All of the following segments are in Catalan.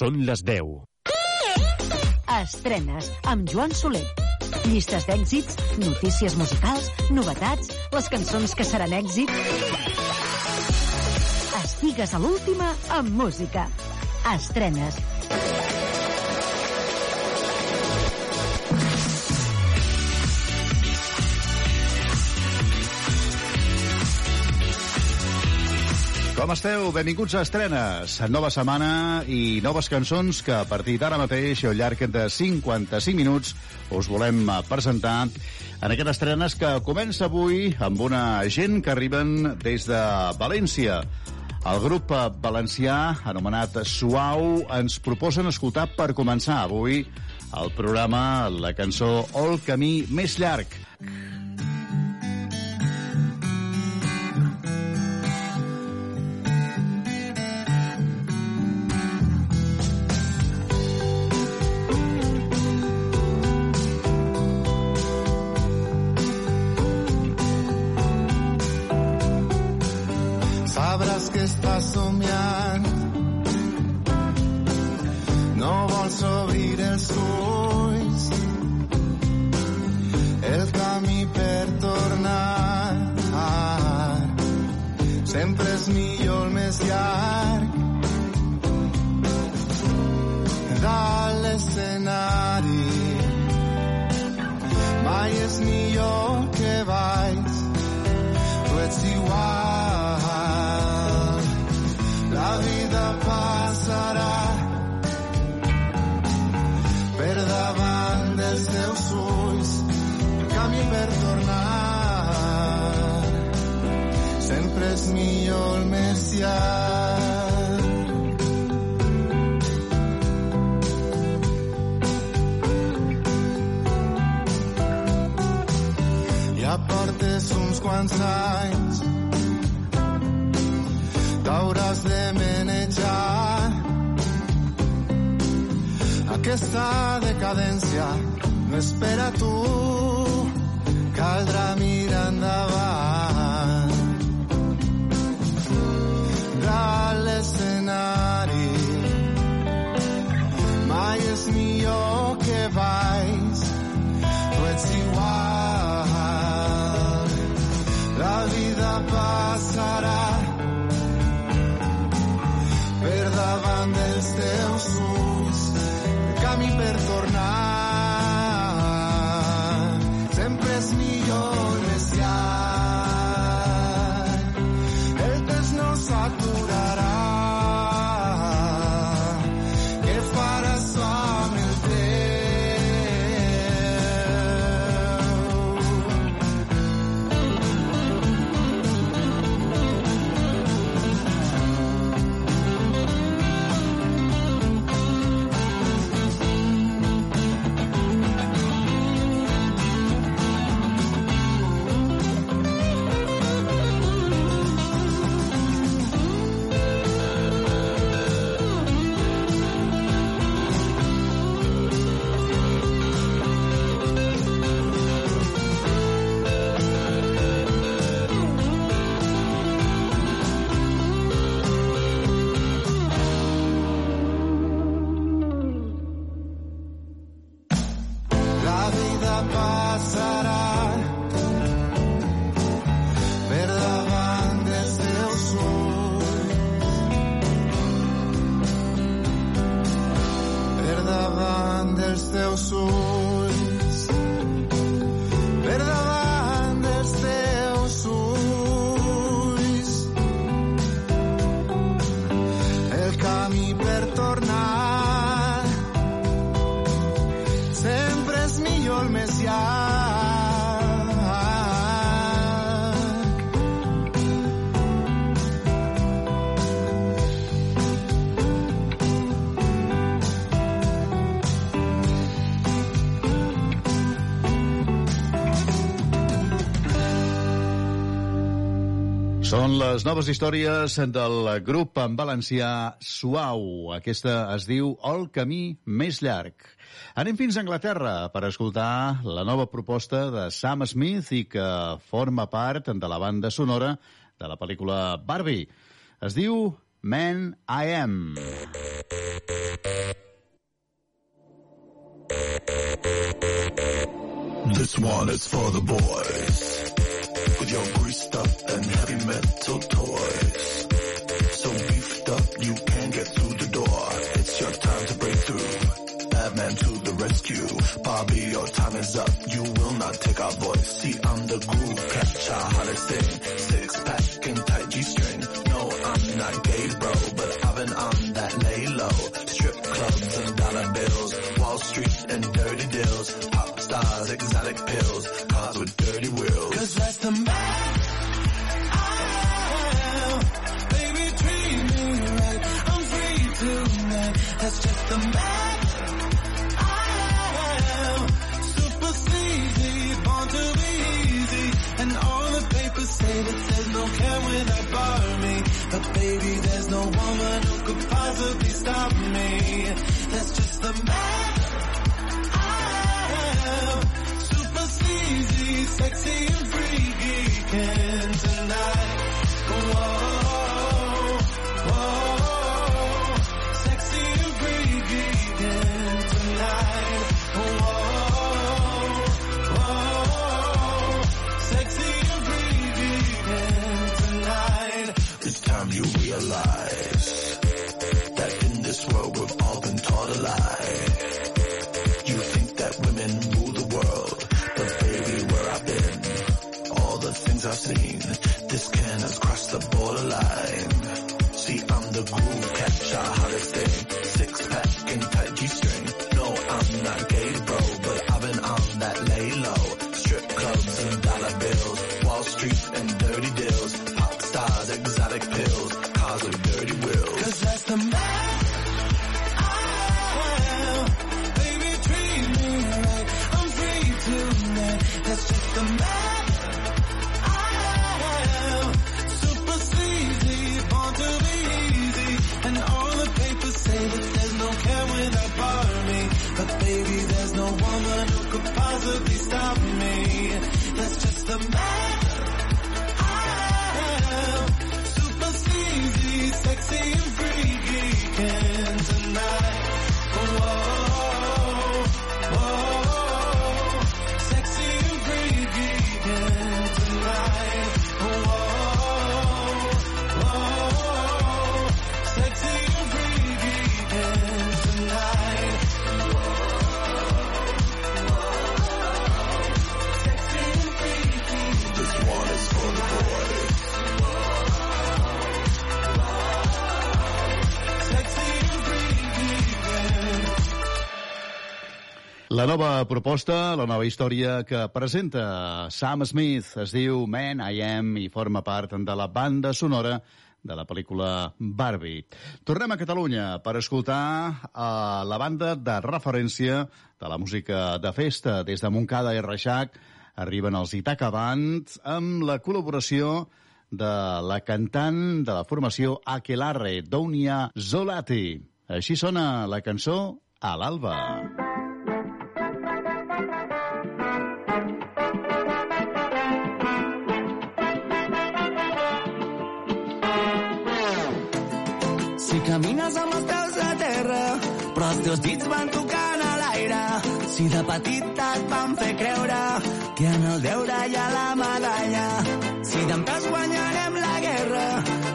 Són les 10. Estrenes amb Joan Soler. Llistes d'èxits, notícies musicals, novetats, les cançons que seran èxit. Estigues a l'última amb música. Estrenes. Com esteu? Benvinguts a Estrenes. Nova setmana i noves cançons que a partir d'ara mateix, al llarg de 55 minuts, us volem presentar en aquest Estrenes que comença avui amb una gent que arriben des de València. El grup valencià, anomenat Suau, ens proposen escoltar per començar avui el programa la cançó El camí més llarg. Sabràs uns quants anys t'hauràs de manejar aquesta decadència no és per a tu caldrà mirar endavant. Dalt l'escenari mai és millor que baix passarà per davant dels teus ulls camí per tornar Són les noves històries del grup en valencià Suau. Aquesta es diu El camí més llarg. Anem fins a Anglaterra per escoltar la nova proposta de Sam Smith i que forma part de la banda sonora de la pel·lícula Barbie. Es diu Man I Am. This one is for the boys. With your greased up and heavy metal toys. So beefed up you can't get through the door. It's your time to break through. Batman to the rescue. Bobby, your time is up. You will not take our voice. See, I'm the groove catcher, how to sing. Six pack and tight that there's no care without bar me. But baby, there's no woman who could possibly stop me. That's just the man I am. Super sleazy, sexy and freaky. And tonight, whoa, you realize never be stopped. La nova proposta, la nova història que presenta Sam Smith es diu Man I Am i forma part de la banda sonora de la pel·lícula Barbie. Tornem a Catalunya per escoltar uh, la banda de referència de la música de festa. Des de Montcada i Reixac arriben els Itaca Band amb la col·laboració de la cantant de la formació Aquelarre, Dounia Zolati. Així sona la cançó a l'alba. Camines amb els peus a terra, però els teus dits van tocant a l'aire. Si de petit et van fer creure que en el deure hi ha la medalla. Si d'en guanyarem la guerra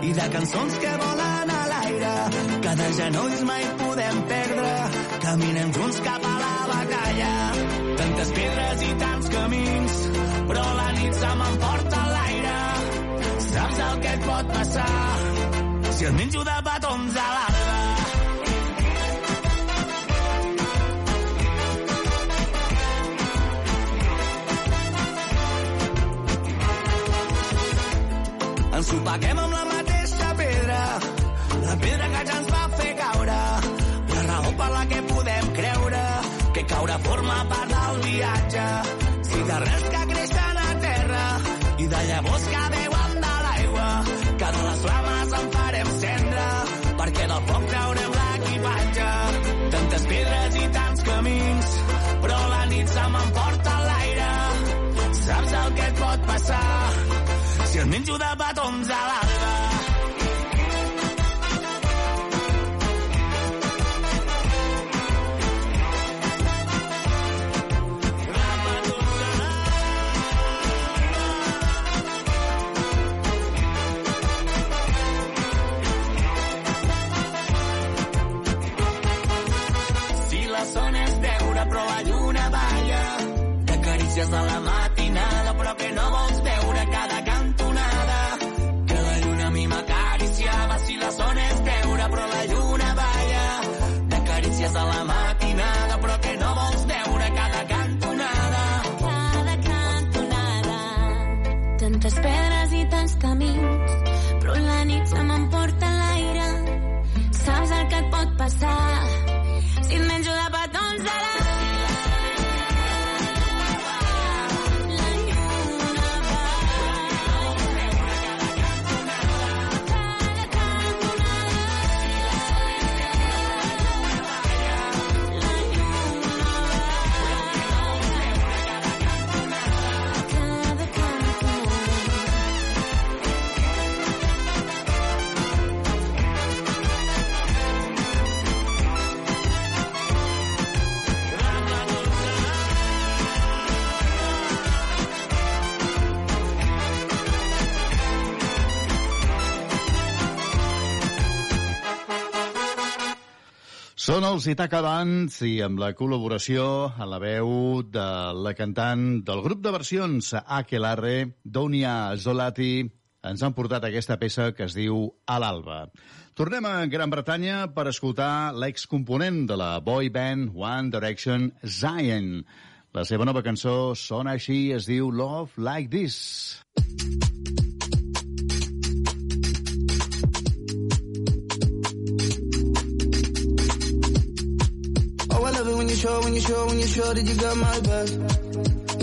i de cançons que volen a l'aire. Que de genolls mai podem perdre, caminem junts cap a la batalla. Tantes pedres i tants camins, però la nit se m'emporta l'aire. Saps el que et pot passar si et menjo de petons a l'alba. Ens sopaguem amb la mateixa pedra, la pedra que ja ens va fer caure, la raó per la que podem creure que caure forma part del viatge. Si de res que creixen a terra i de llavors que penjo de petons a l'alba. Si la de de la mà Són els Itaca Bands i amb la col·laboració a la veu de la cantant del grup de versions Aquelarre, Donia Zolati, ens han portat aquesta peça que es diu A l'alba. Tornem a Gran Bretanya per escoltar l'excomponent de la boy band One Direction, Zion. La seva nova cançó sona així, es diu Love Like This. It when you show, when you show, when you show that you got my back.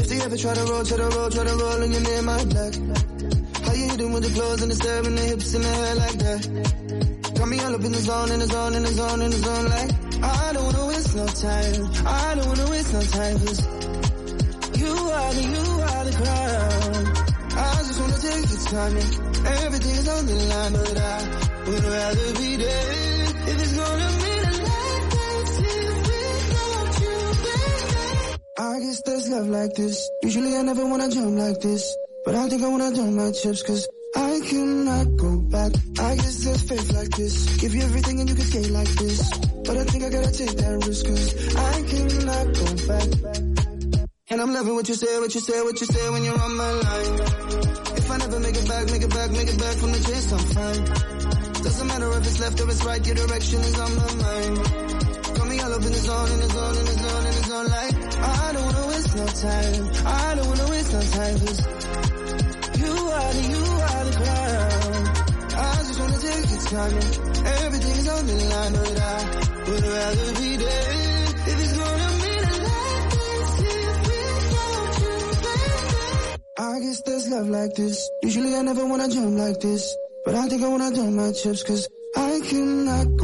If they ever try to roll, try to roll, try to roll and you're near my back. How you hitting with the clothes and the stare and the hips and the hair like that? Got me all up in the zone, in the zone, in the zone, in the zone like I don't wanna waste no time. I don't wanna waste no time 'cause you are the, you are the crown. I just wanna take your time and everything is on the line, but I would rather be dead if it's gonna I guess there's love like this. Usually I never wanna jump like this, but I think I wanna jump my chips 'cause I cannot go back. I guess there's faith like this. Give you everything and you can skate like this. But I think I gotta take that risk 'cause I cannot go back. And I'm loving what you say, what you say, what you say when you're on my line. If I never make it back, make it back, make it back from the chase, I'm fine. Doesn't matter if it's left or it's right, your direction is on my mind. Up in the zone, in the zone, in the zone, in the zone, like I don't wanna waste no time. I don't wanna waste no time, 'cause you are the, you are the crown. I just wanna take your time and everything is on the line, but I would rather be dead if it's gonna life that's here without you. I guess there's love like this. Usually I never wanna jump like this, but I think I wanna jump my chips cause I cannot.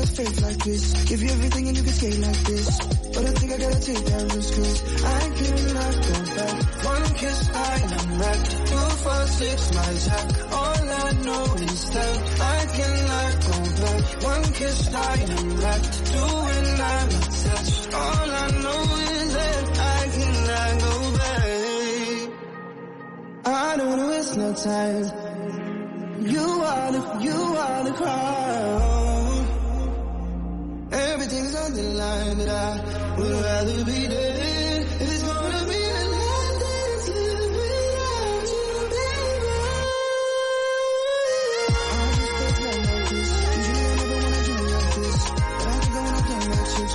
Guess faith like this. Give you everything and you can skate like this. But I think I gotta take that risk 'cause I cannot go back. One kiss, I am back. Two, four, six, my jack. All I know is that I cannot go back. One kiss, I am back. Two, and I'm attached. All I know is that I cannot go back. I don't wanna waste no time. You are the, you are the crown. Everything's on the line, but I would rather be dead. If it's gonna be the life lived without you, like I never wanna like this,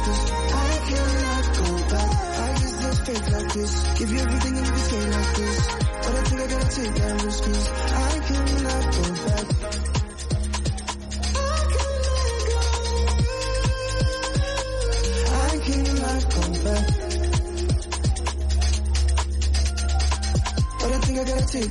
but I think I wanna I go back. I faith like this. Give you everything and you can skate like this, but I think I gotta take that risk 'cause I I.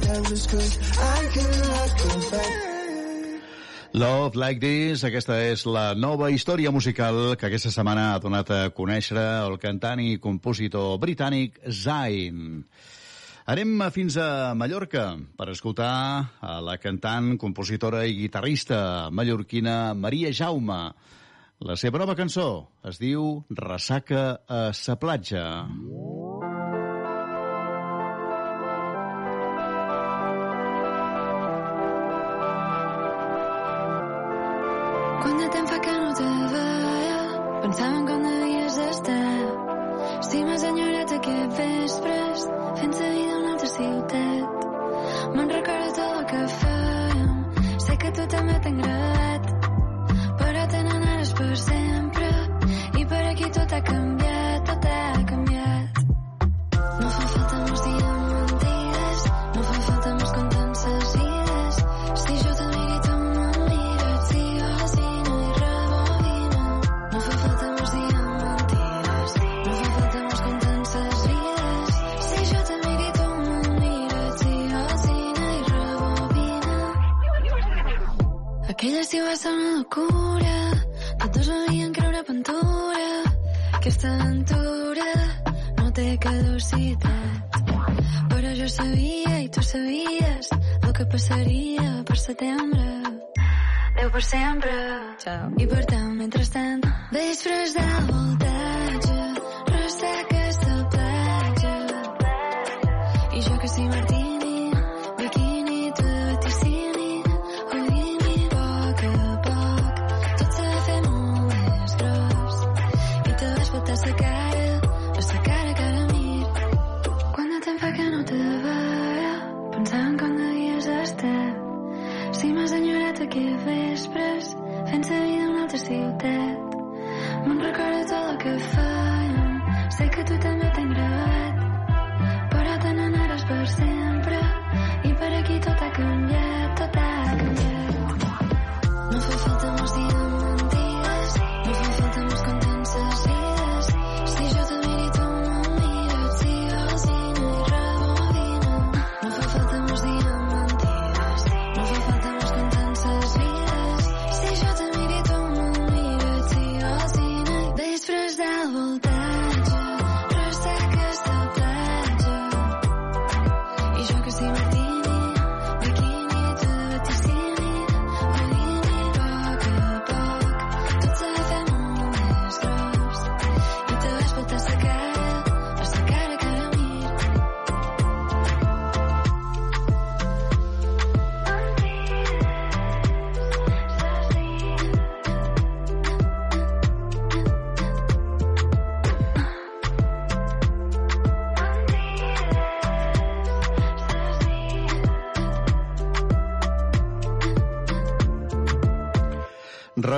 Love Like This, aquesta és la nova història musical que aquesta setmana ha donat a conèixer el cantant i compositor britànic Zayn. Anem fins a Mallorca per escoltar a la cantant, compositora i guitarrista mallorquina Maria Jaume. La seva nova cançó es diu Ressaca a sa platja. Quant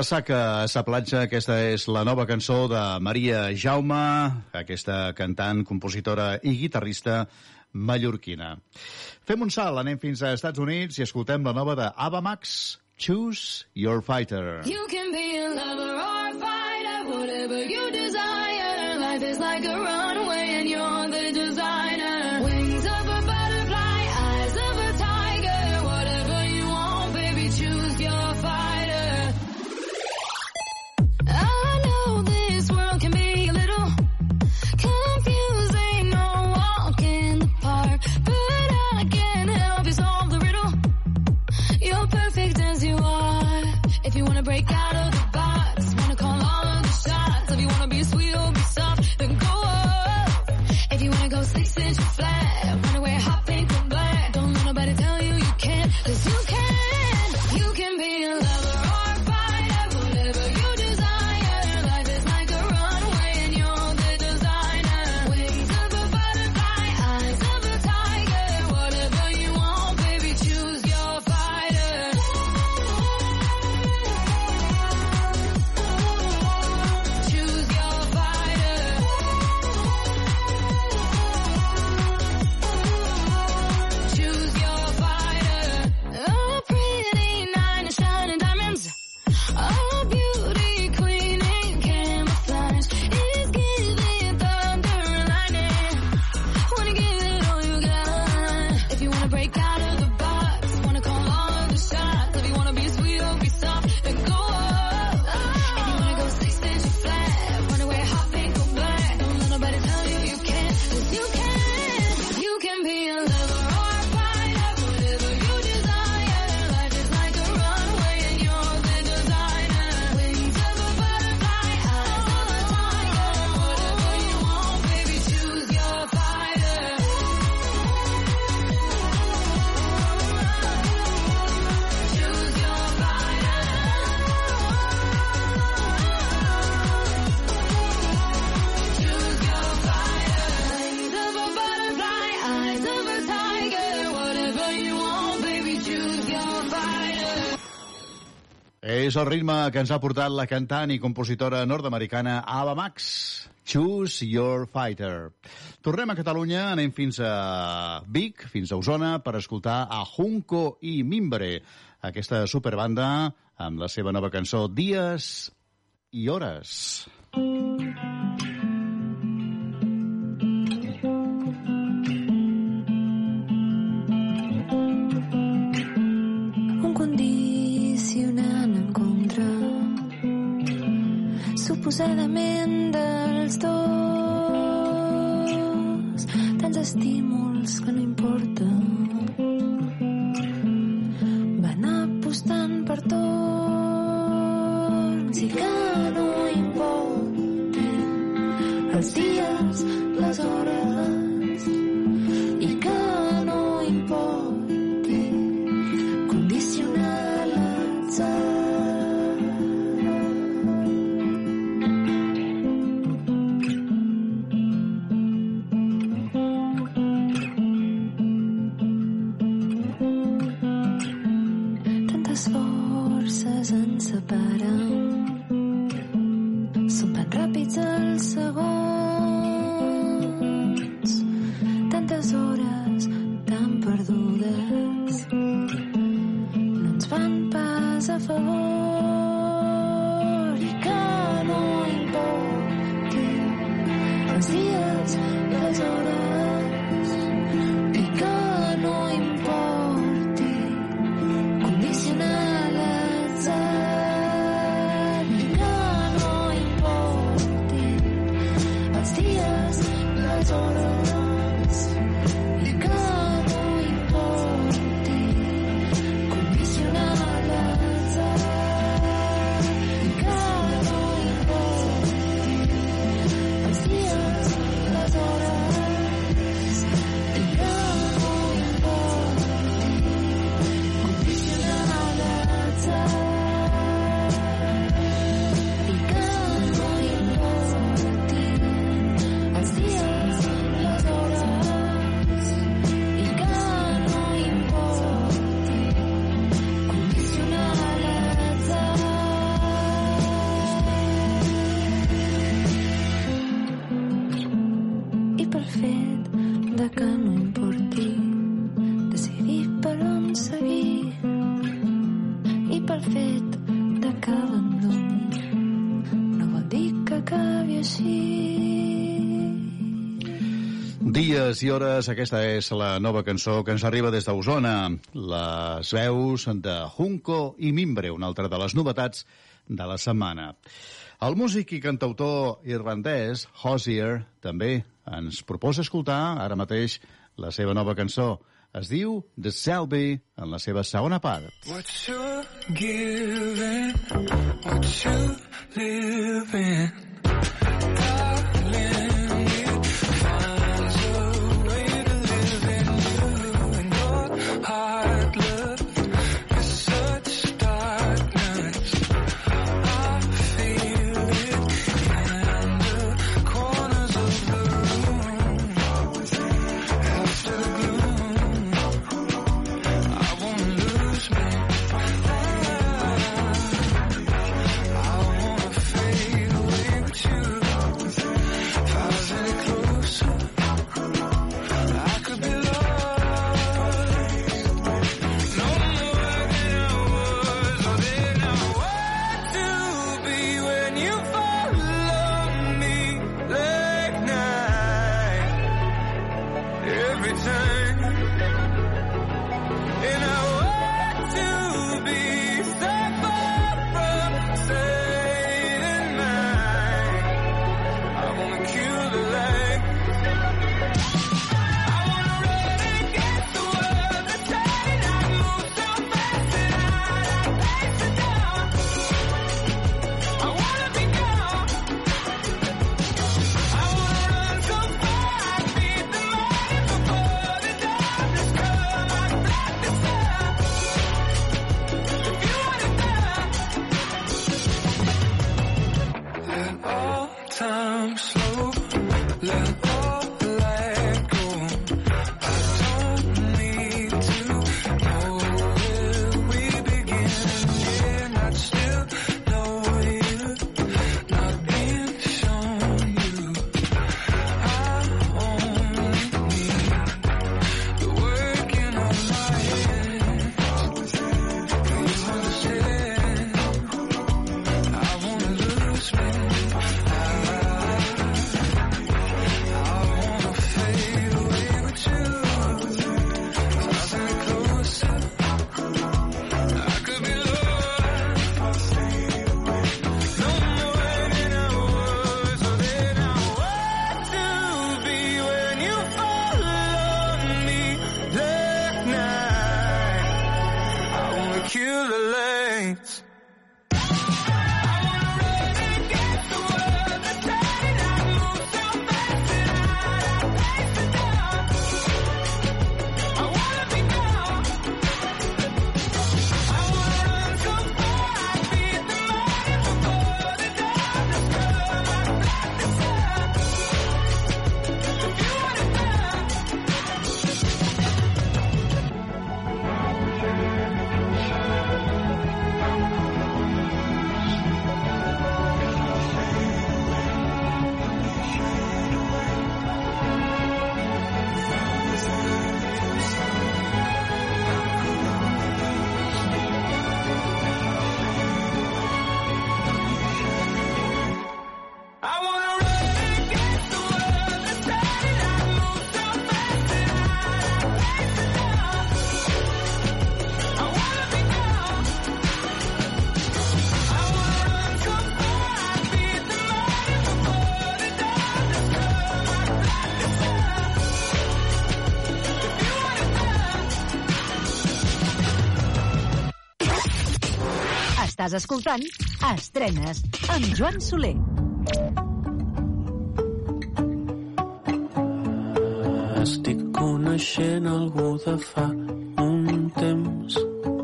Ressaca a sa platja, aquesta és la nova cançó de Maria Jaume, aquesta cantant, compositora i guitarrista mallorquina. Fem un salt, anem fins a Estats Units i escoltem la nova de Ava Max, Choose Your Fighter. You és el ritme que ens ha portat la cantant i compositora nord-americana Ava Max. Choose your fighter. Tornem a Catalunya, anem fins a Vic, fins a Osona, per escoltar a Junco i Mimbre, aquesta superbanda amb la seva nova cançó Dies i Hores. Mm -hmm. Suposadament dels dos. Tants estímuls que no importen. Van apostant per torns i que no importin els dies, les hores Dies i hores, aquesta és la nova cançó que ens arriba des d'Osona. Les veus de Junco i Mimbre, una altra de les novetats de la setmana. El músic i cantautor irlandès, Hosier, també ens proposa escoltar ara mateix la seva nova cançó. Es diu The Selby en la seva segona part. What you're giving, what you live strength Estàs escoltant Estrenes amb Joan Soler. Estic coneixent algú de fa un temps.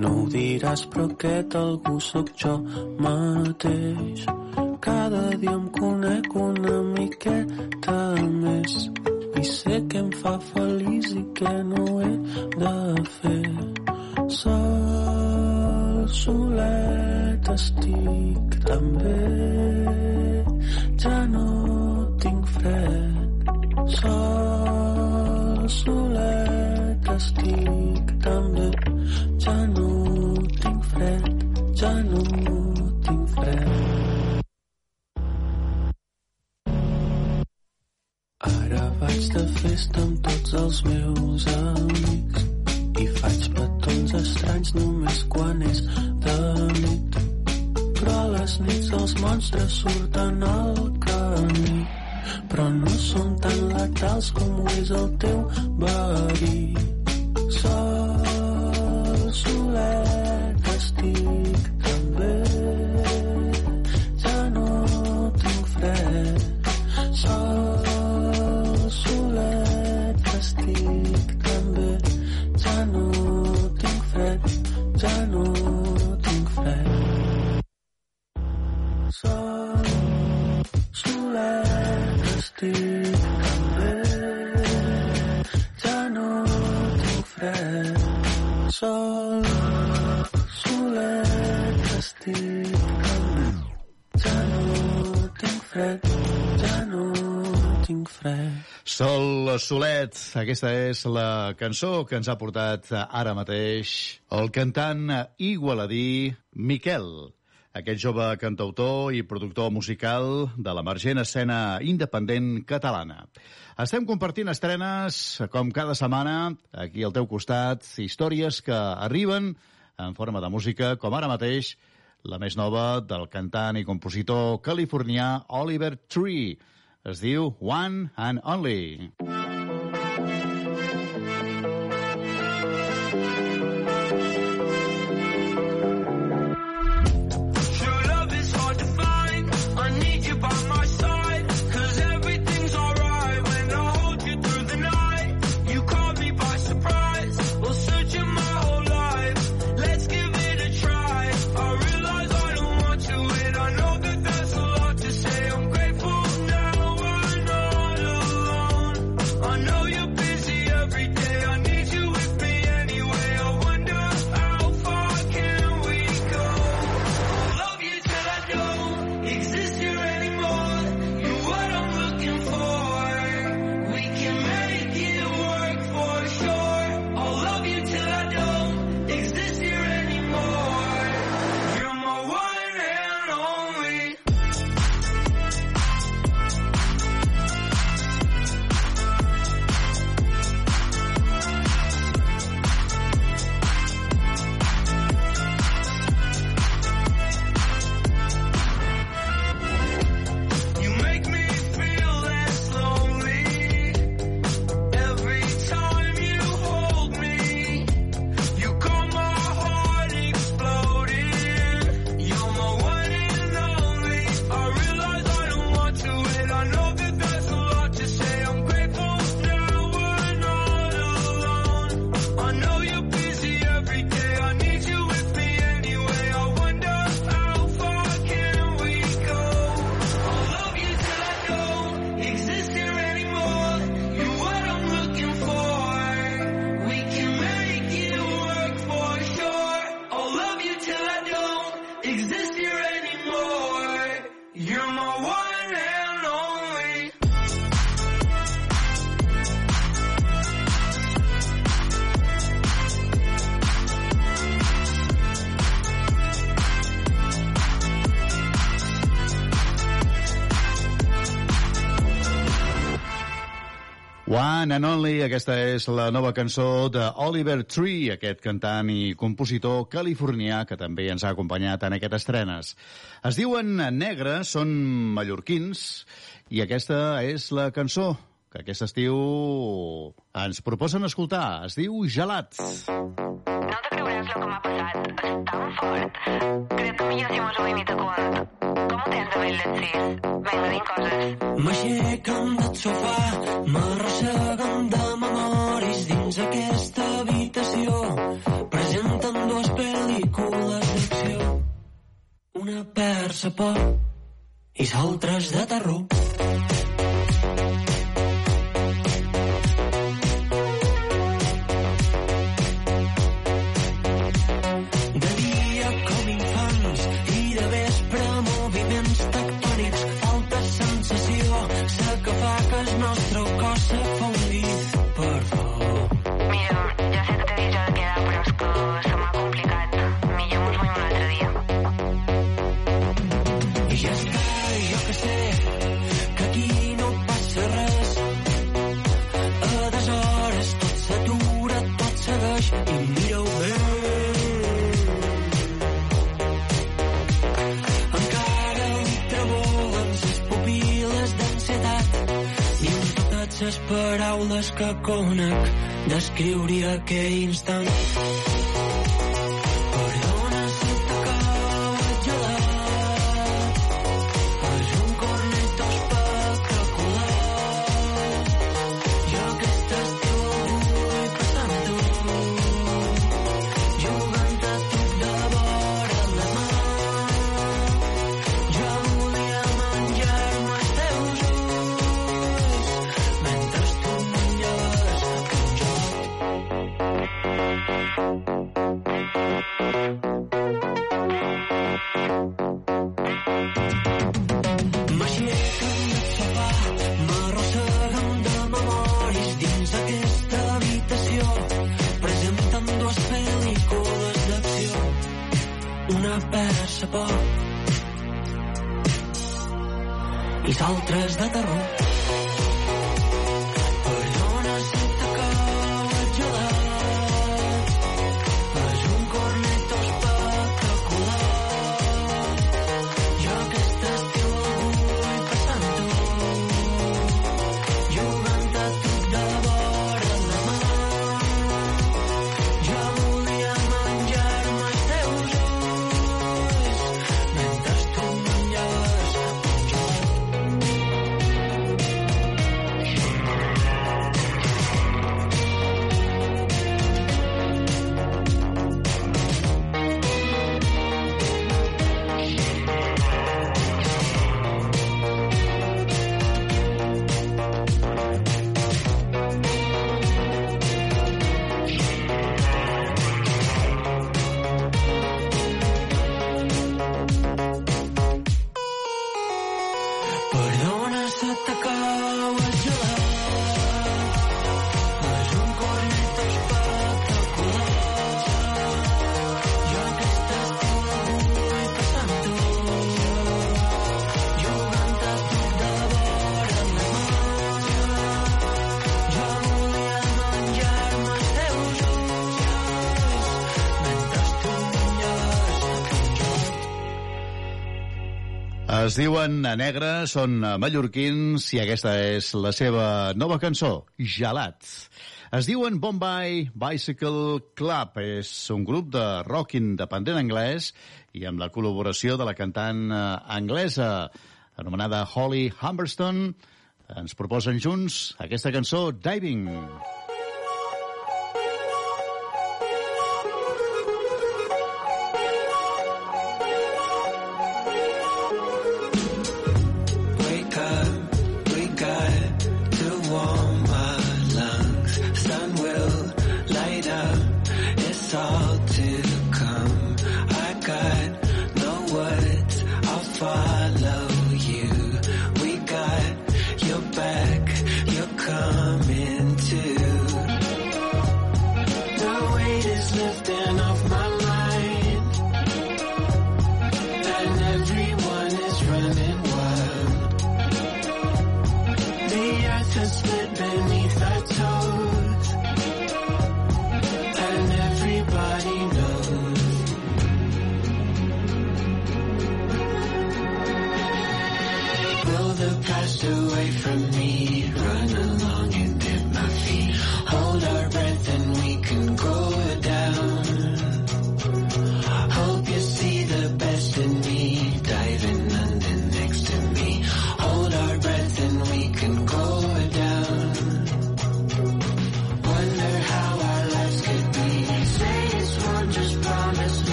No ho diràs, però aquest algú sóc jo mateix. Cada dia em conec un Doncs aquesta és la cançó que ens ha portat ara mateix el cantant igualadí Miquel, aquest jove cantautor i productor musical de l'emergent escena independent catalana. Estem compartint estrenes, com cada setmana, aquí al teu costat, històries que arriben en forma de música, com ara mateix la més nova del cantant i compositor californià Oliver Tree. Es diu One and Only. Mm -hmm. One and Only, aquesta és la nova cançó d'Oliver Tree, aquest cantant i compositor californià que també ens ha acompanyat en aquestes estrenes. Es diuen Negre, són mallorquins, i aquesta és la cançó que aquest estiu ens proposen escoltar. Es diu Gelat. No creuràs el que m'ha passat. És tan fort. Crec que millor si mos ho imita quan. Com ho tens de vell les sis? Vinga, dic coses. M'aixequen del sofà, m'arrosseguen de memoris dins aquesta habitació. Presenten dues pel·lícules d'acció. Una persa por i l'altra és de terror. Totes les paraules que conec descriuria aquell instant. Es diuen a negre, són eh, mallorquins i aquesta és la seva nova cançó, Gelat. Es diuen Bombay Bicycle Club. És un grup de rock independent anglès i amb la col·laboració de la cantant eh, anglesa anomenada Holly Humberston ens proposen junts aquesta cançó Diving. Wake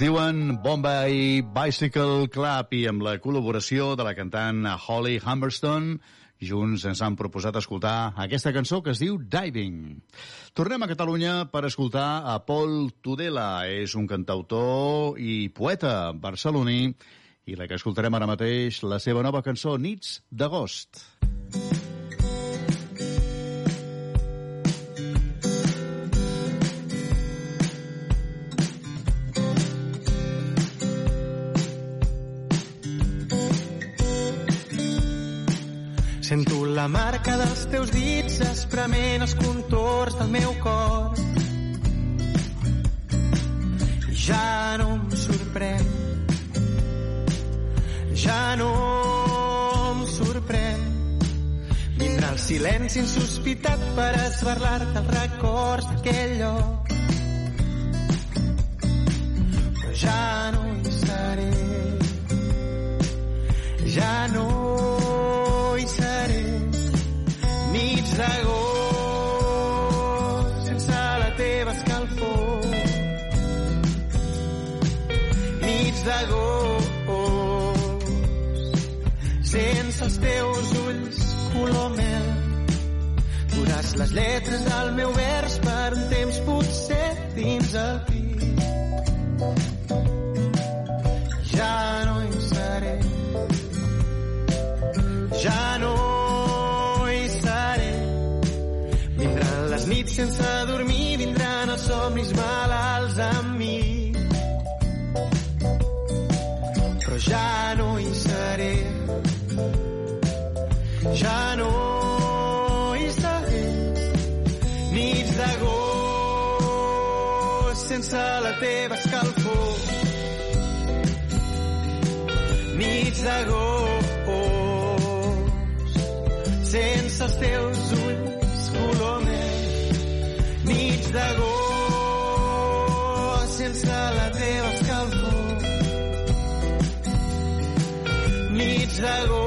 Diuen Bombay Bicycle Club i amb la col·laboració de la cantant Holly Humberstone junts ens han proposat escoltar aquesta cançó que es diu Diving. Tornem a Catalunya per escoltar a Paul Tudela. És un cantautor i poeta barceloní i la que escoltarem ara mateix, la seva nova cançó, Nits d'agost. Sento la marca dels teus dits esprement els contorns del meu cor. Ja no em sorprèn. Ja no em sorprèn. Vindrà el silenci insospitat per esbarlar-te els records d'aquell lloc. Però ja no hi seré. Ja no hi seré. Nits d'agost sense la teva escalfor. Nits d'agost sense els teus ulls color mel. Duràs les lletres del meu vers per un temps potser dins el pit. Ja no hi seré. Nits d'agost sense la teva escalfor. Nits d'agost sense els teus ulls color mel. Nits d'agost sense la teva escalfor. Nits d'agost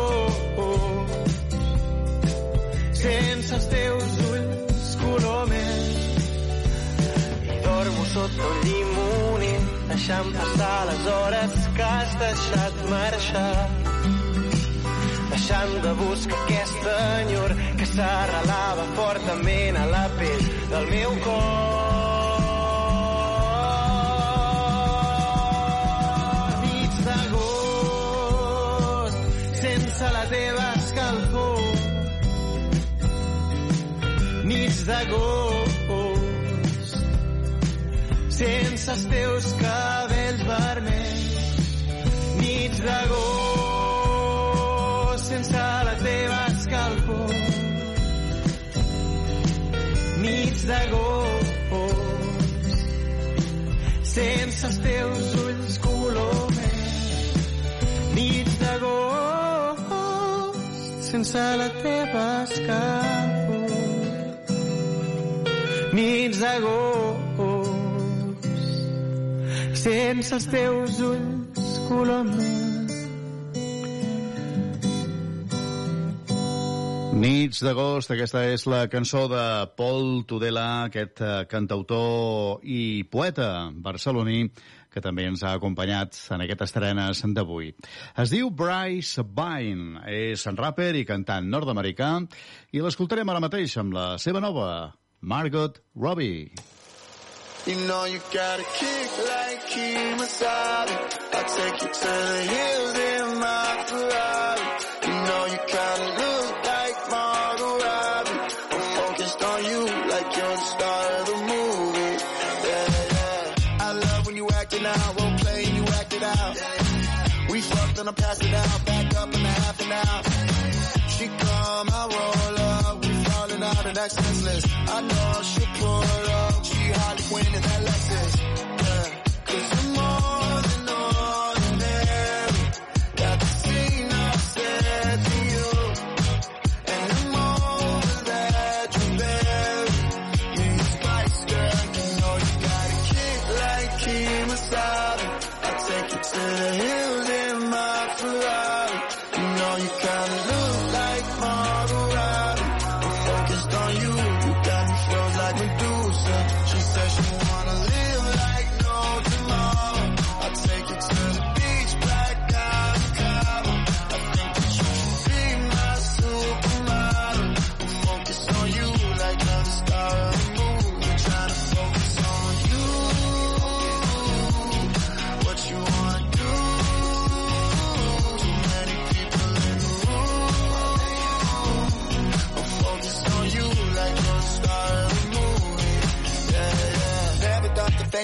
els teus ulls color mel. I dormo sota un llimoner deixant passar les hores que has deixat marxar deixant de buscar aquesta enyor que s'arrelava fortament a la pell del meu cor. Nits d'agost, sense els teus cabells vermells. Nits d'agost, sense la teva escalfor. Nits d'agost, sense els teus ulls color. Nits d'agost, sense la teva escalfor. Nits d'agost, sense els teus ulls color mel. Nits d'agost, aquesta és la cançó de Paul Tudela, aquest eh, cantautor i poeta barceloní que també ens ha acompanyat en aquest estrenes d'avui. Es diu Bryce Vine, és en rapper i cantant nord-americà i l'escoltarem ara mateix amb la seva nova, Margot Robbie. You know you got a kick like Kemosabe. I'll take you to the hills in my Ferrari. You know you kinda look like Margot Robbie. I'm focused on you like you're the star of the movie. Yeah, yeah. I love when you acting out, role play and you act it out. We fucked and I it out, back up in a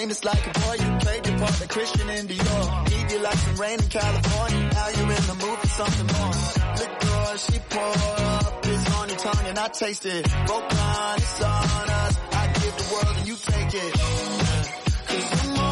the like a boy. You played your part like Christian in Dior. Need you like some rain in California. Now you're in the mood for something more. Liquor, she pour up, it's on your tongue and I taste it. Both blind, it's on us. I give the world and you take it. Cause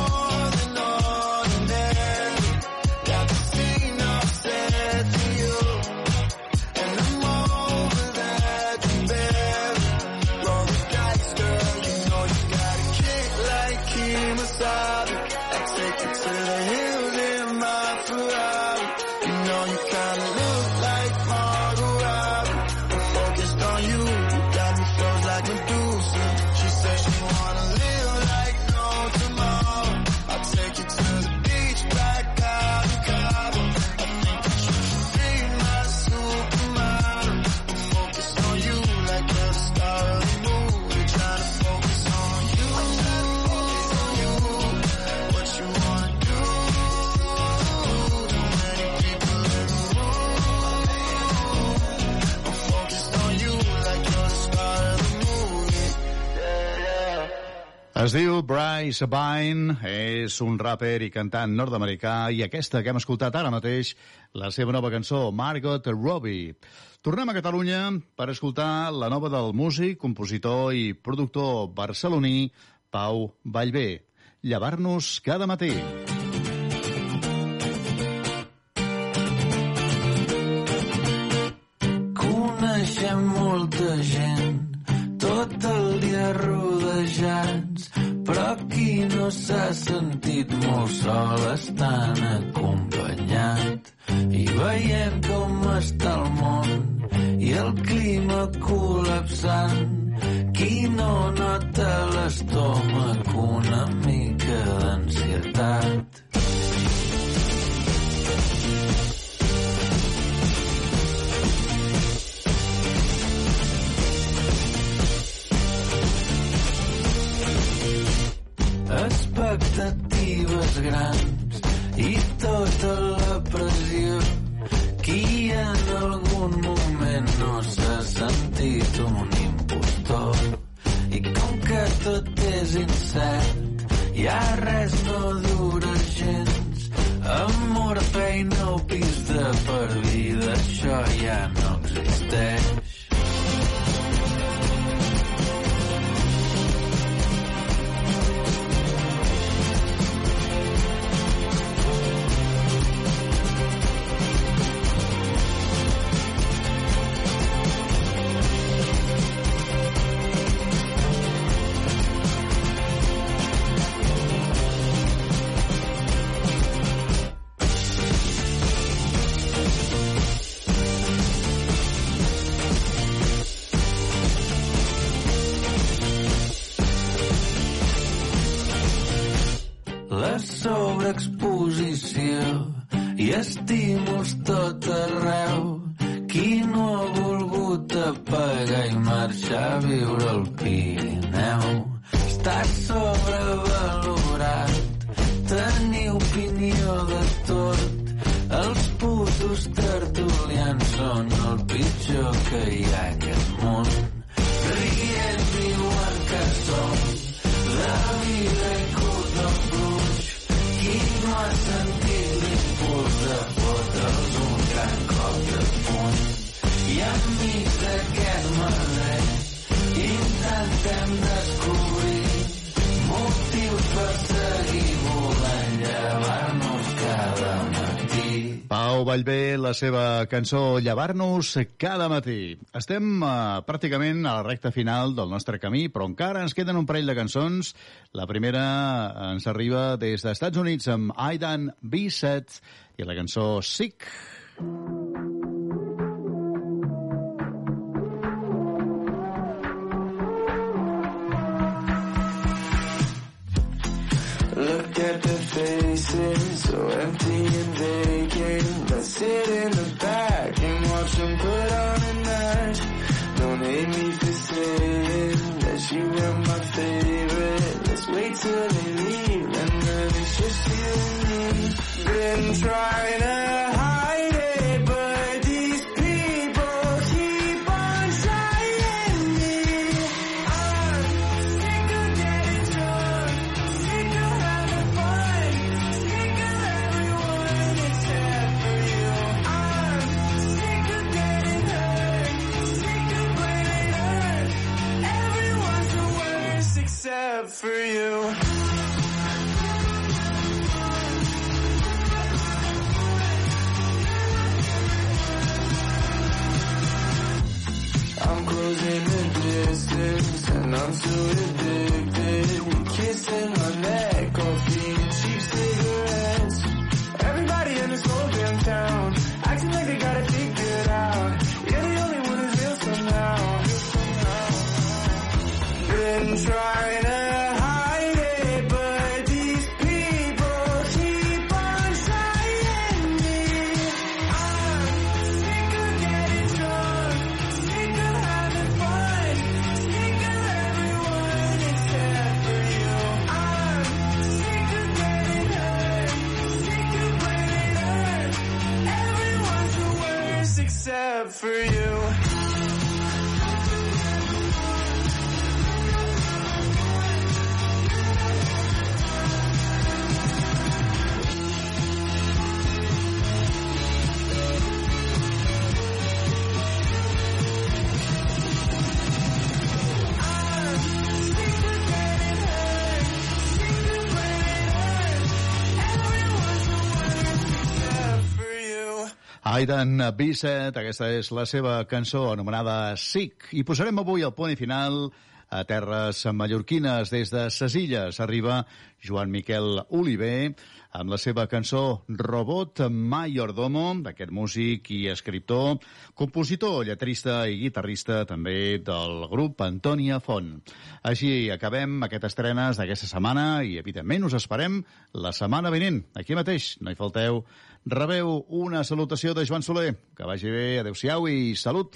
Es diu Bryce Vine, és un rapper i cantant nord-americà i aquesta que hem escoltat ara mateix, la seva nova cançó, Margot Robbie. Tornem a Catalunya per escoltar la nova del músic, compositor i productor barceloní Pau Vallvé. Llevar-nos cada matí. Coneixem qui no s'ha sentit molt sol estan acompanyat. I veient com està el món i el clima col·lapsant, qui no nota l'estómac una mica d'ansietat. Expectatives grans i tota la pressió. Qui en algun moment no s'ha sentit un impostor? I com que tot és incert, ja res no dura gens. Amor, feina o pis de per vida, això ja no existeix. I estímuls la seva cançó Llevar-nos cada matí. Estem uh, pràcticament a la recta final del nostre camí, però encara ens queden un parell de cançons. La primera ens arriba des dels Estats Units amb Aidan B7 i la cançó Sick. Look at the faces, so empty and vacant. Let's sit in the back and watch them put on a night. Don't hate me for saying that you were my favorite. Let's wait till they leave and then it's just you and me. Been trying to hide for you. I'm closing the distance and I'm so for you. Aidan B7, aquesta és la seva cançó anomenada Sick. I posarem avui el punt i final a terres mallorquines. Des de ses illes arriba Joan Miquel Oliver amb la seva cançó Robot Mayordomo, d'aquest músic i escriptor, compositor, lletrista i guitarrista també del grup Antònia Font. Així acabem aquestes estrenes d'aquesta setmana i, evidentment, us esperem la setmana vinent. Aquí mateix, no hi falteu. Rebeu una salutació de Joan Soler. Que vagi bé, adeu-siau i salut.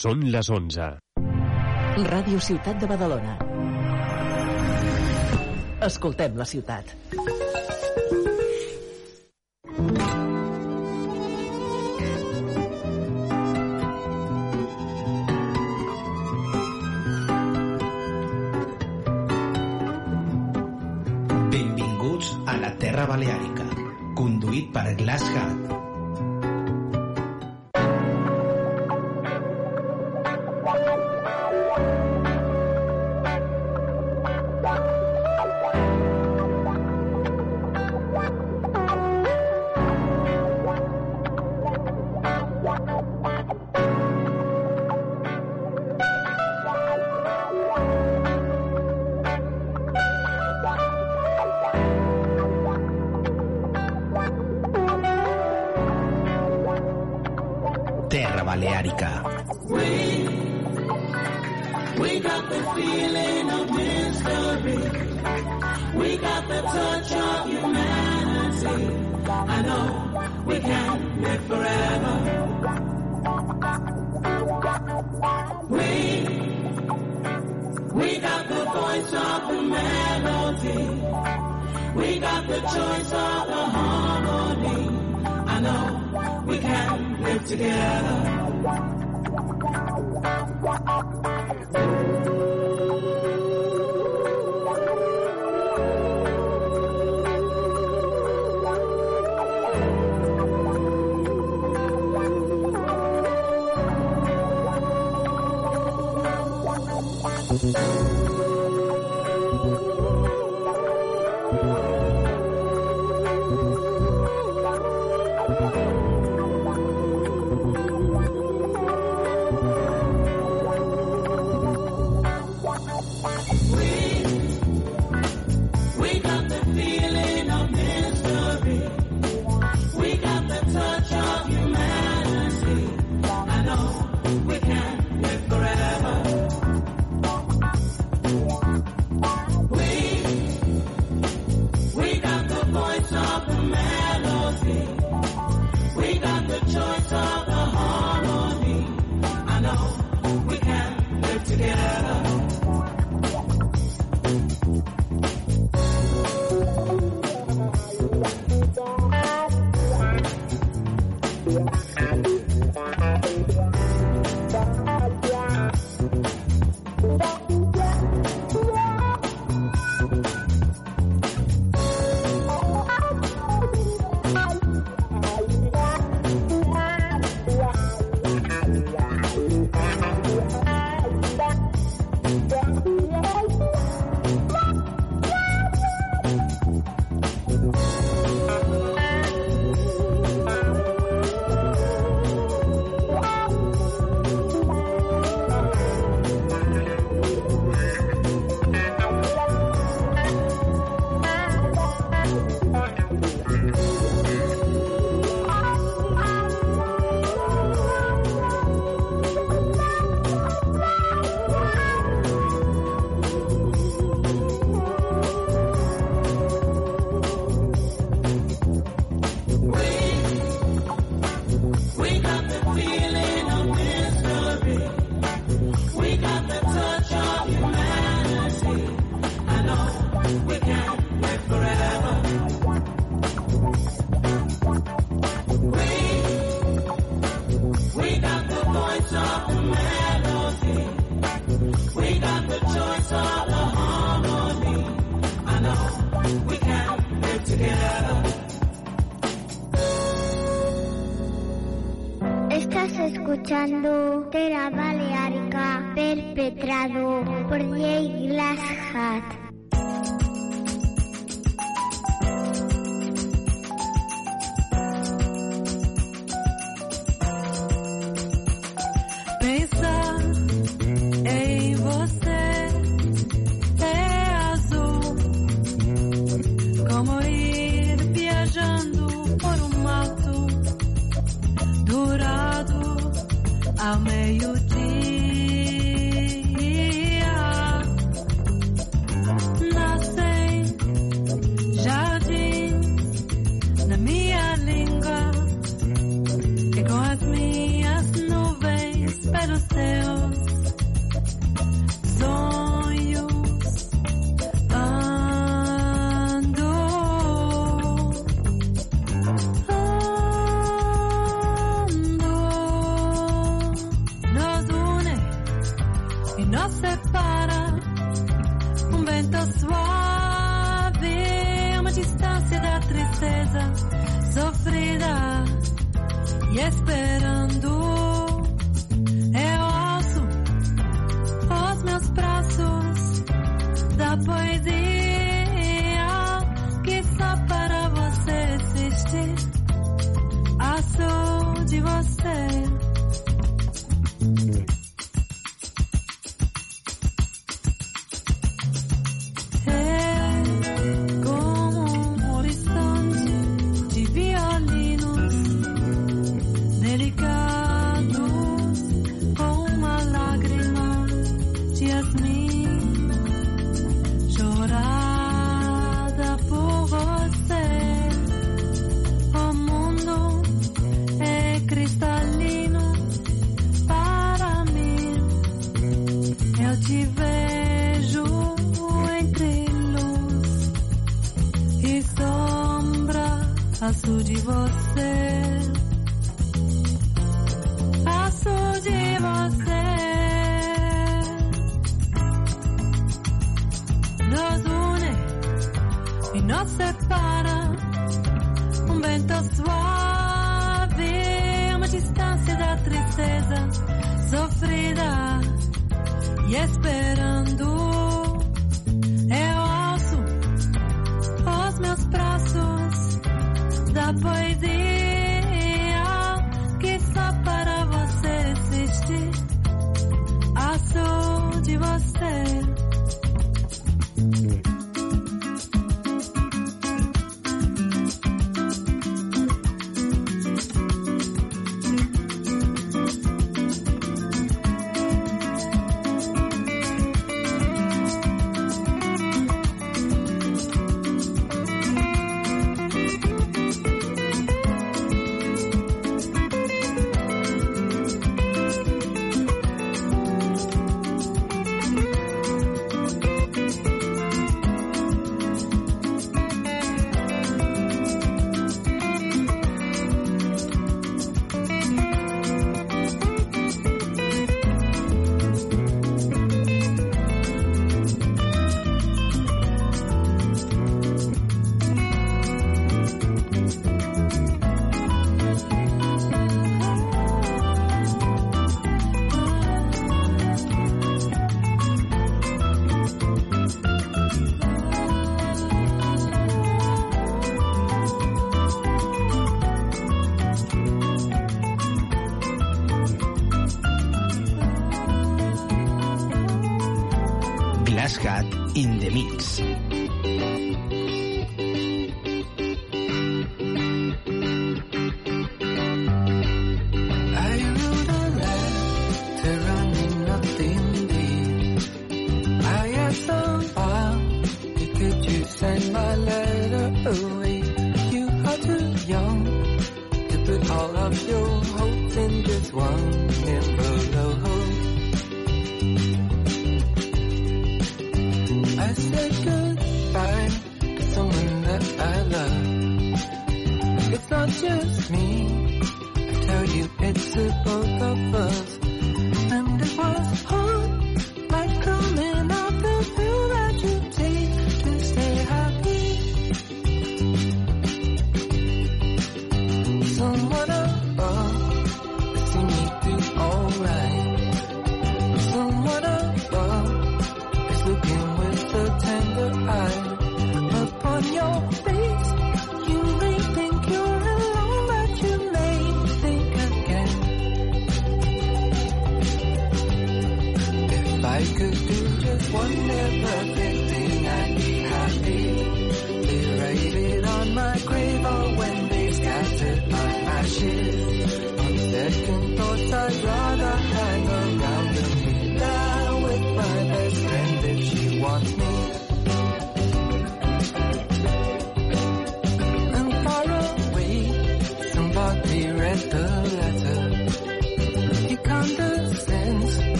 Són les 11. Ràdio Ciutat de Badalona. Escoltem la ciutat.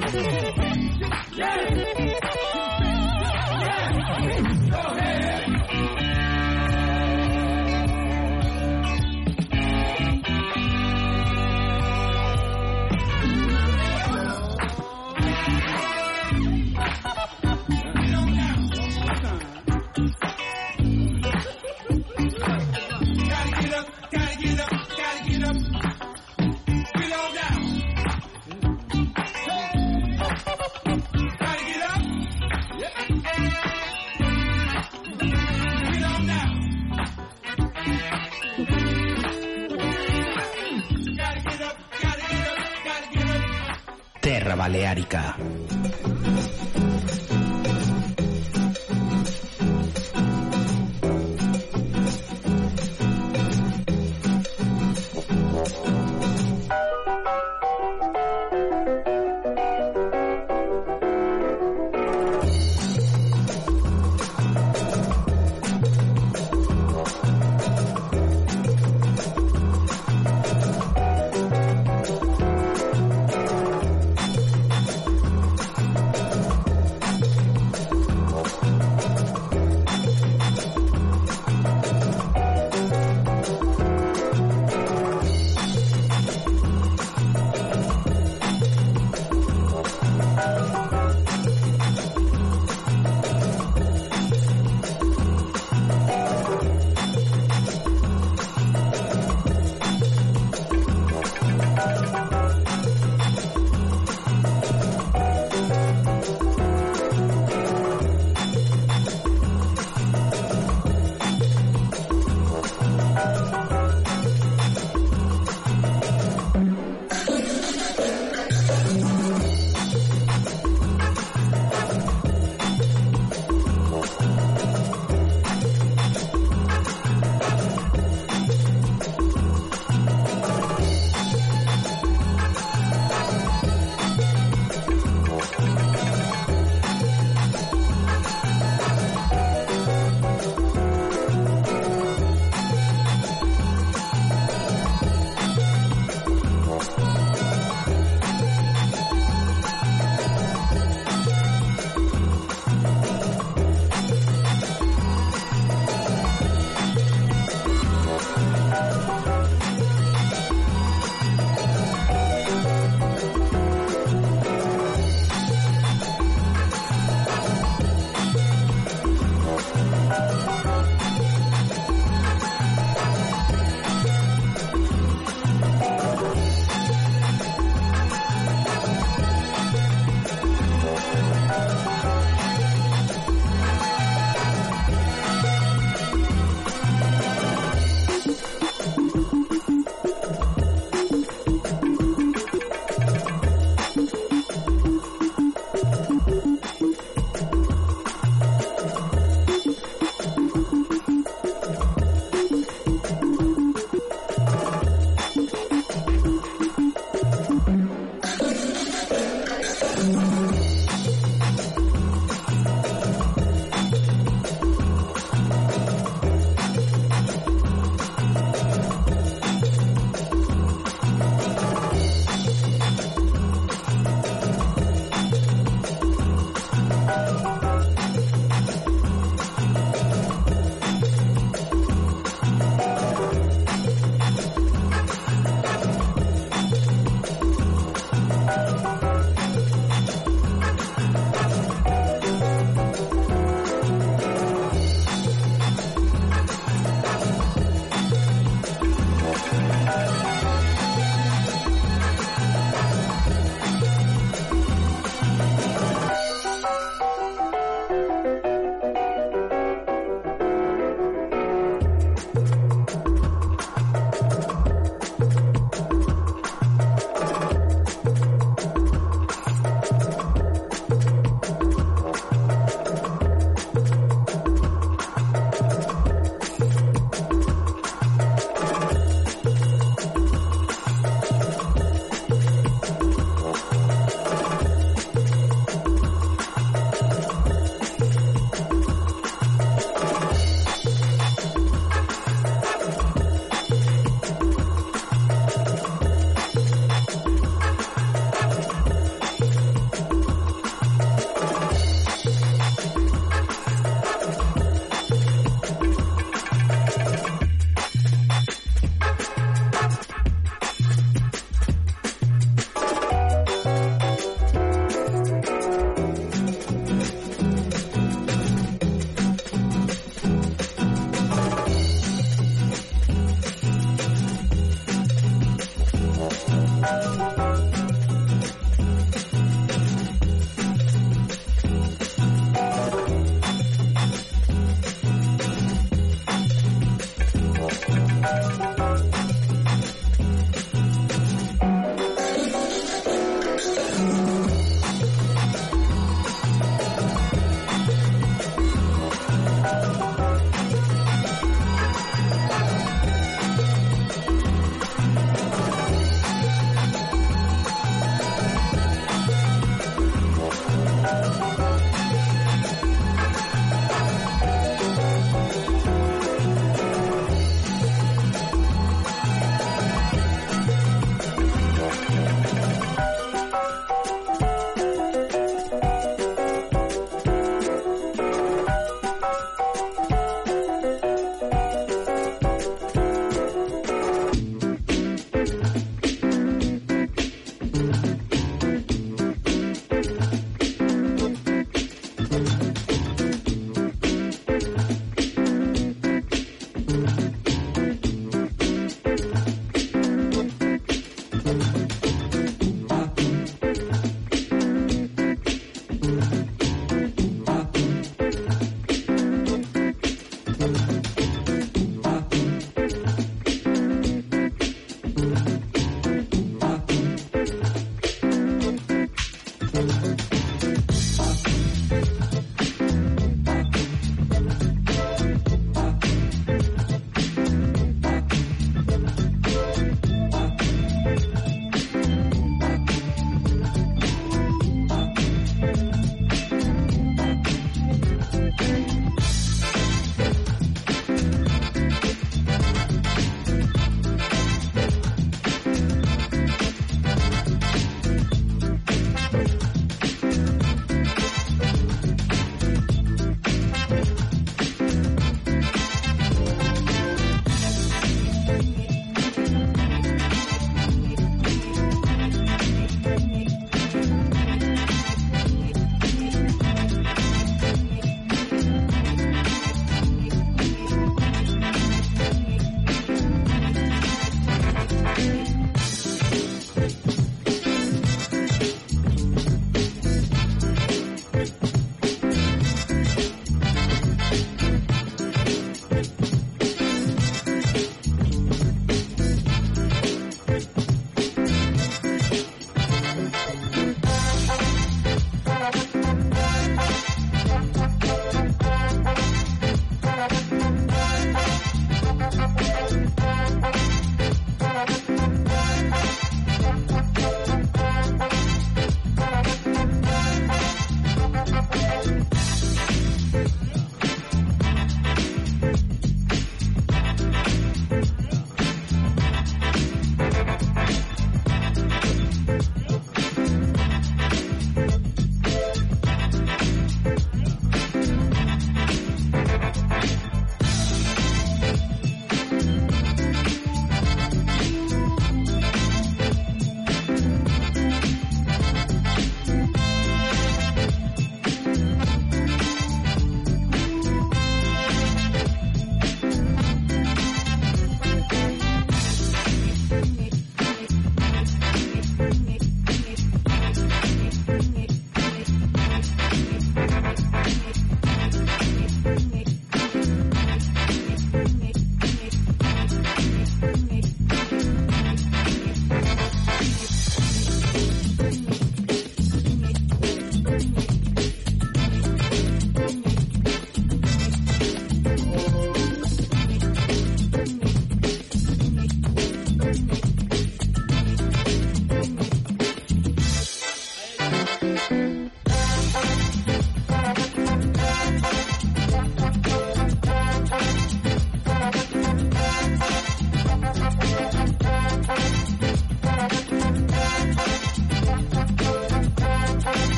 Terra Baleàrica. Baleárica.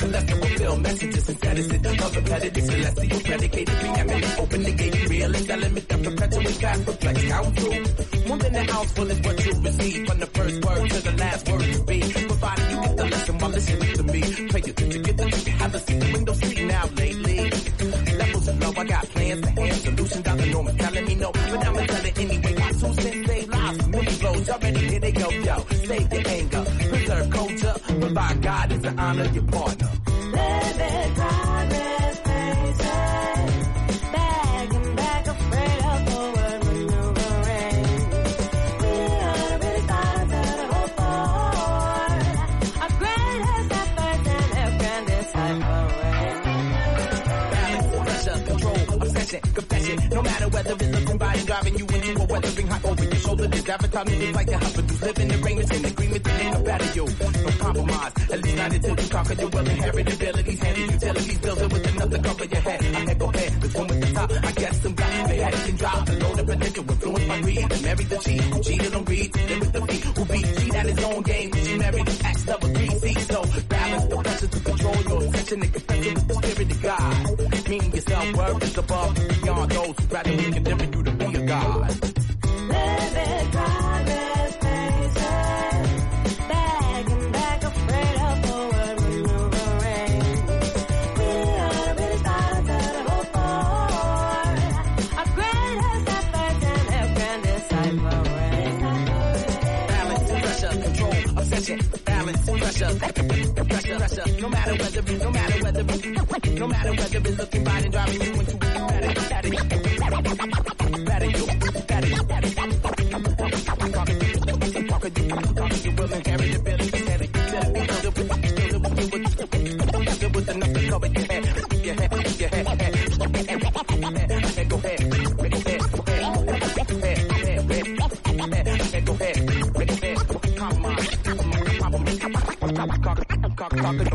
Additives, and cholesterol fill messages and statuses of repetitive celestial predicated preeminent, open negating realist element that perpetuates past reflects count through. More than an ounce full is what you receive from the first word to the last word to be. Provided you get the lesson while listening to me. Pray you get the you have a seat, the window seat now lately. Levels of love, I got plans to hand solutions out the norm is telling me no, but I'ma tell it anyway. My two cents save lives, many blows. Y'all? Here they go, yo. Save your anger, preserve culture, provide guidance and honor your partner. This avatar music like the Hufflepuffs. Live in agreements in agreement to make a better you. No compromise, at least not until you conquer your well inherited abilities. Handy utilities, build it with enough to cover your head. I head go ahead, the one with the top. I guess some guys, they had it can drop. A load of potential influenced by greed. Married the cheat, who cheated on greed. Then with the beat, who beat, cheat at his own game. Pressure, pressure. No matter whether no matter whether no matter whether it's looking by and driving you into Talk rock, rock.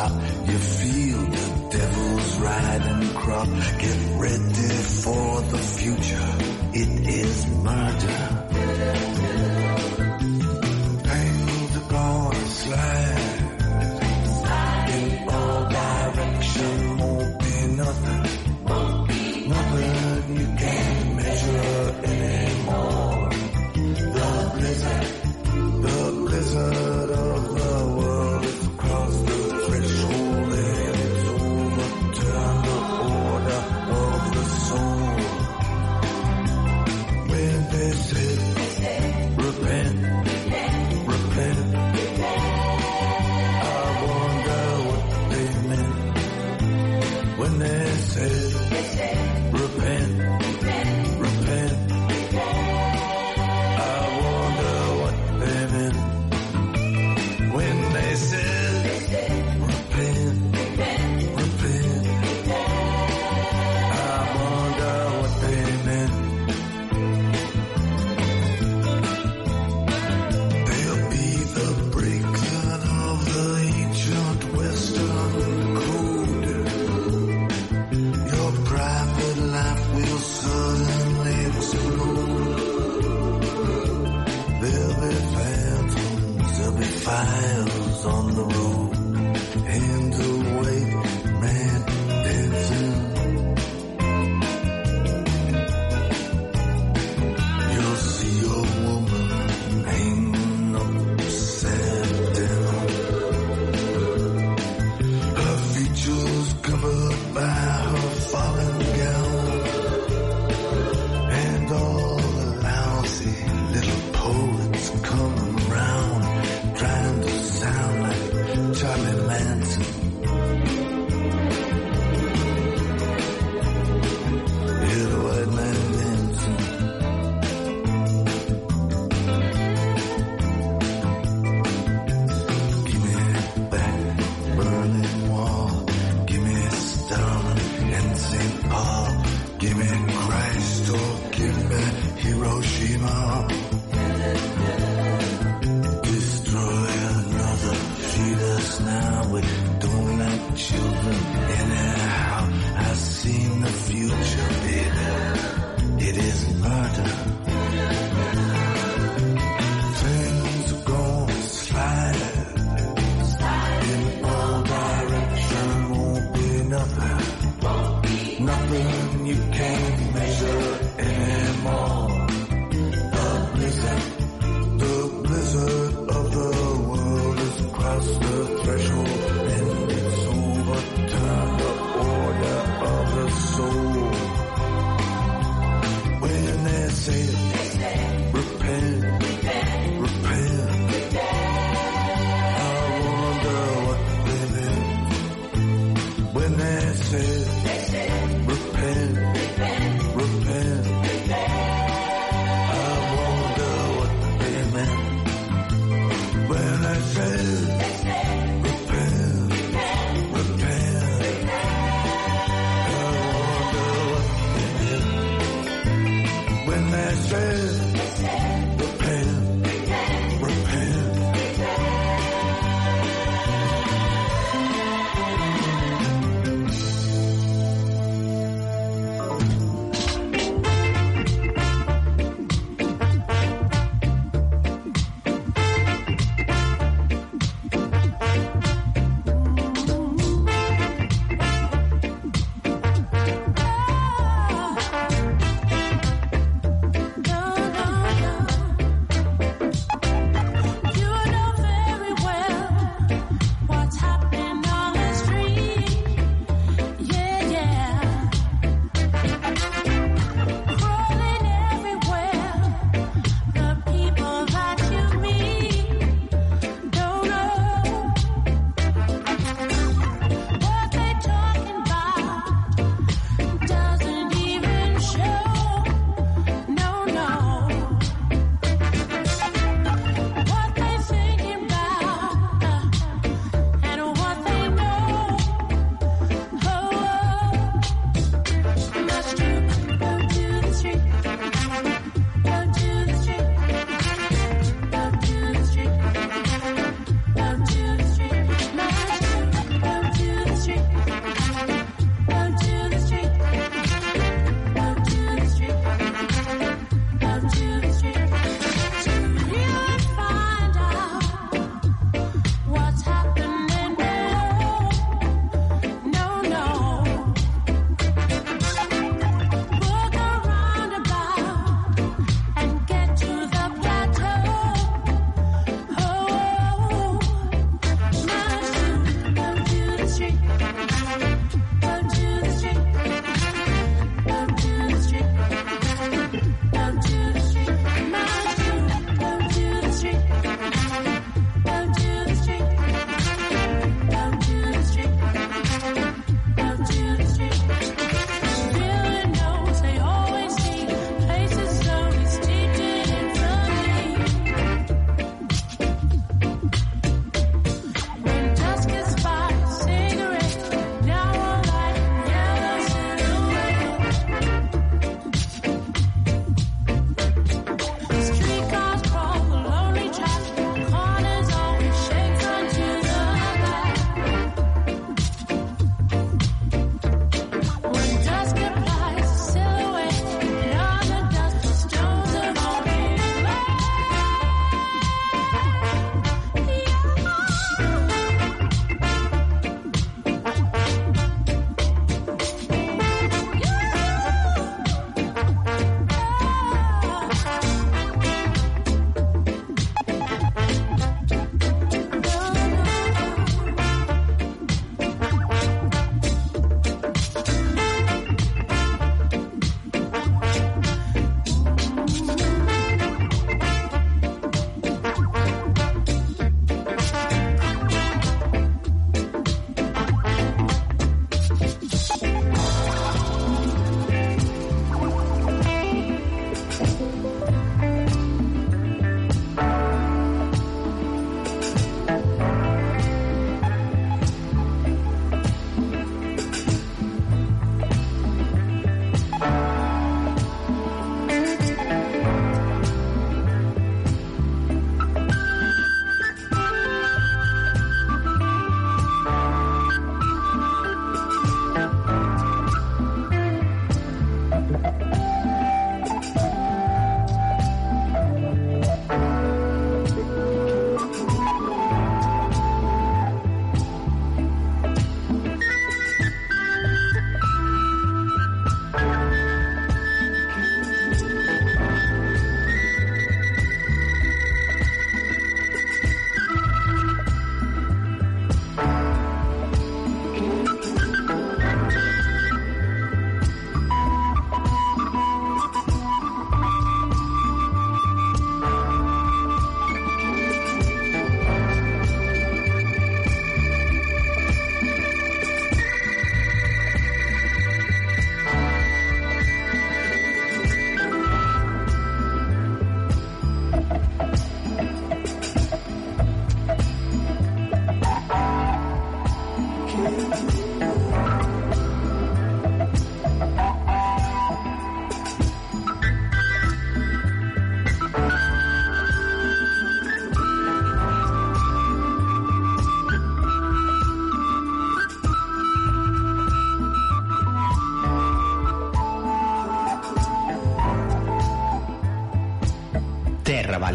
stop. You feel the devil's riding crop. Get ready for the future. It is murder.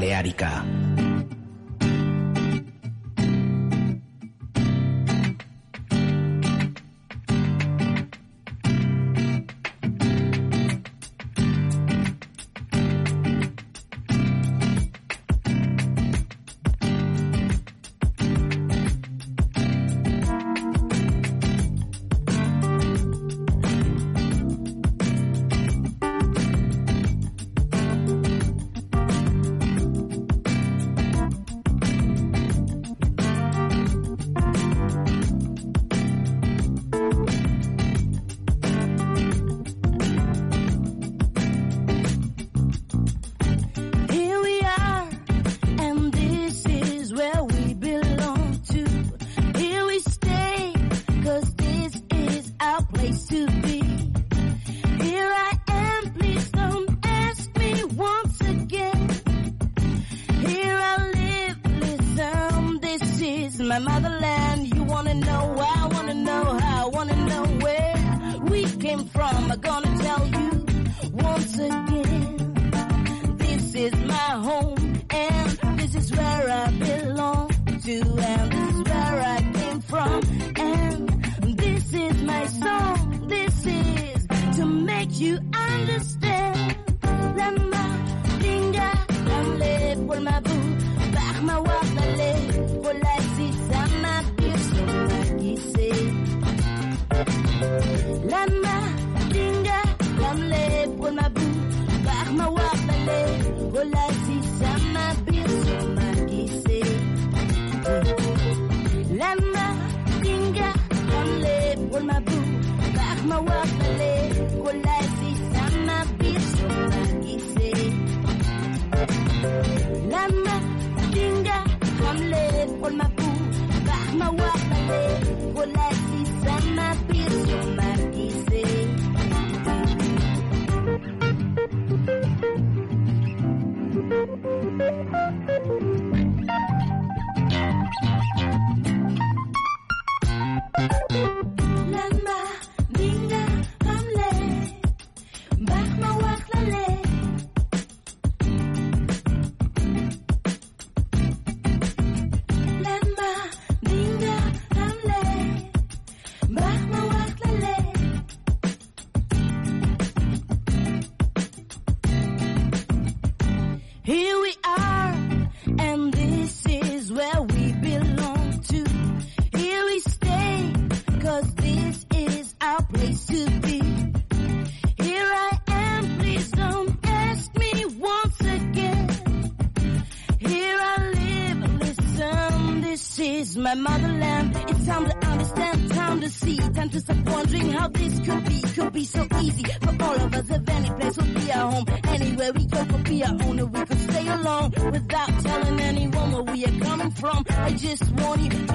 Terra don't even